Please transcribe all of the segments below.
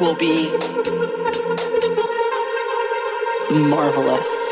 will be marvelous.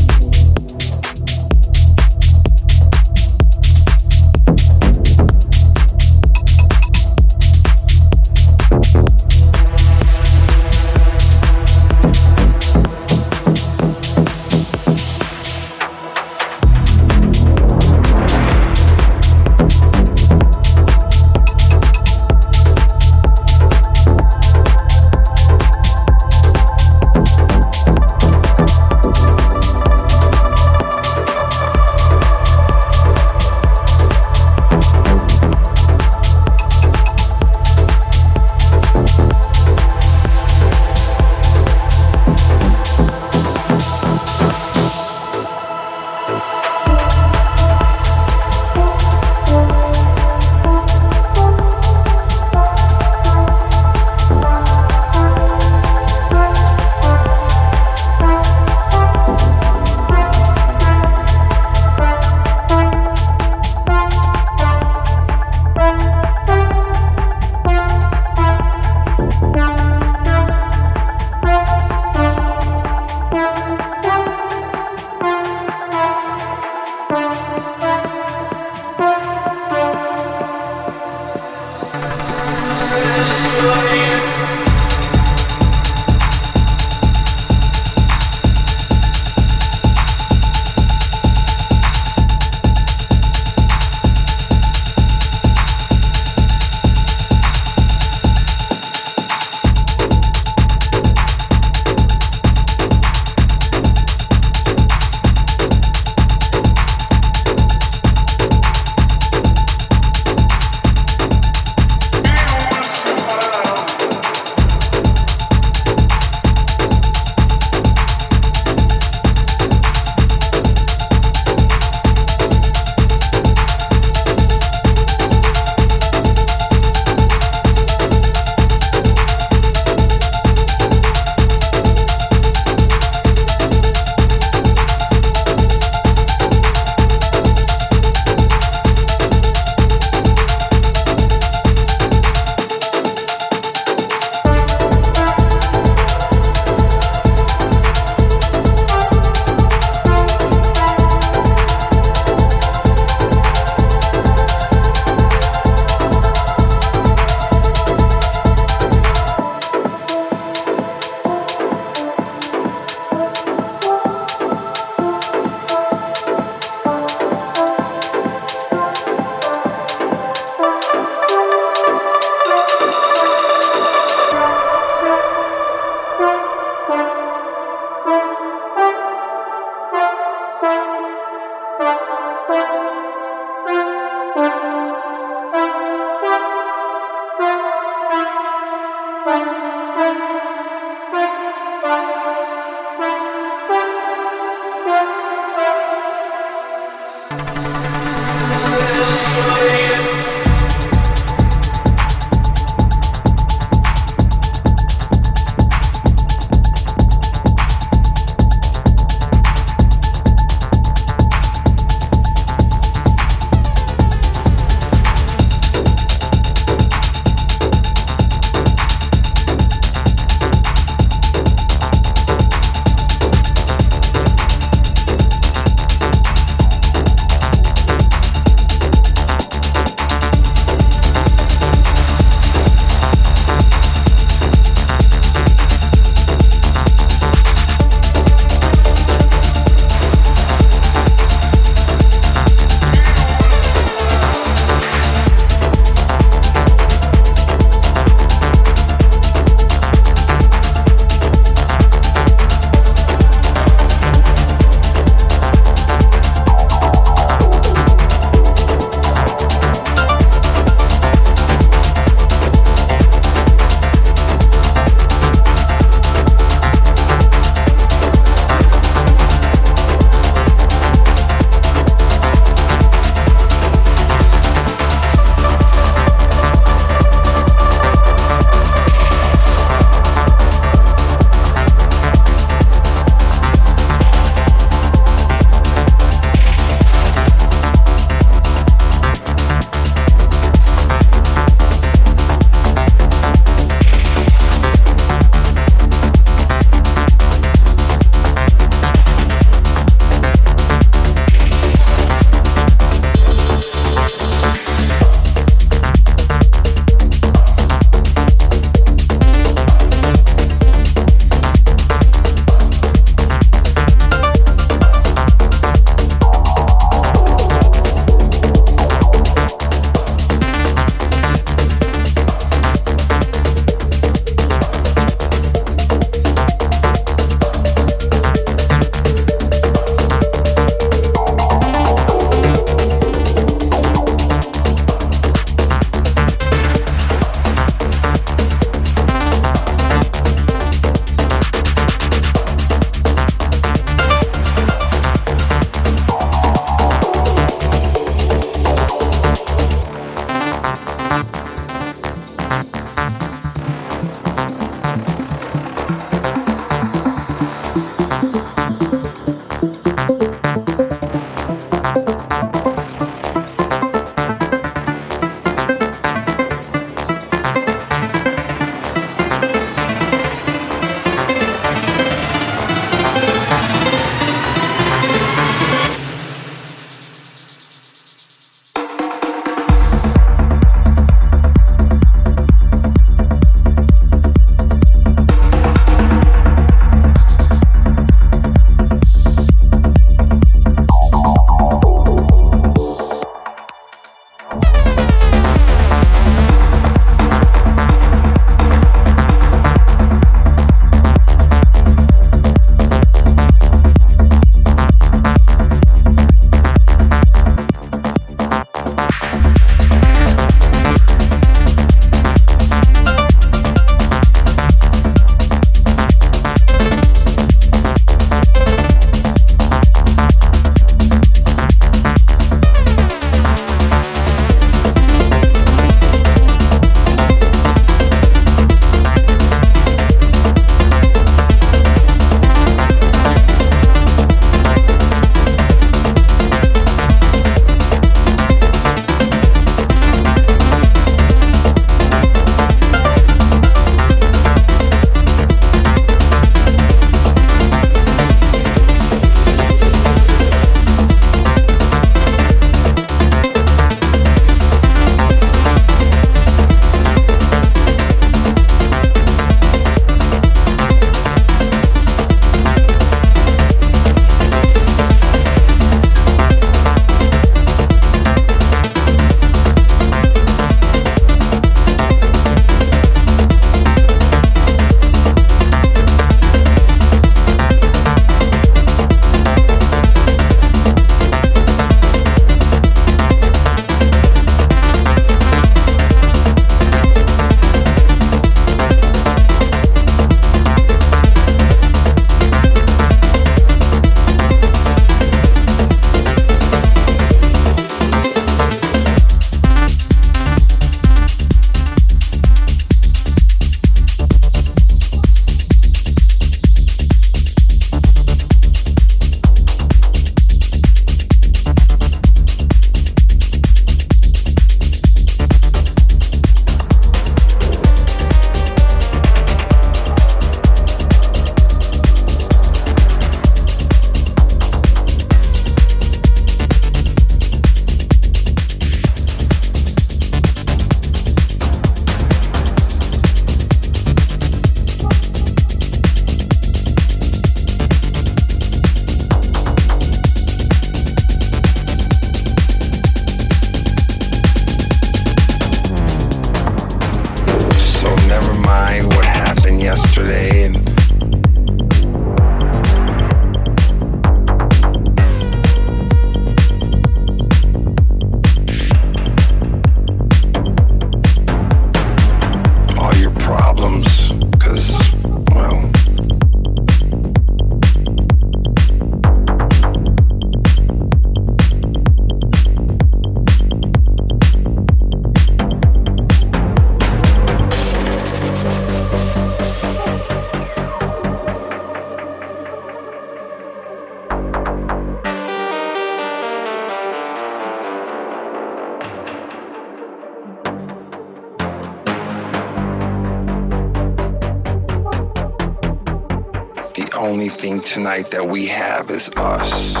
Tonight that we have is us.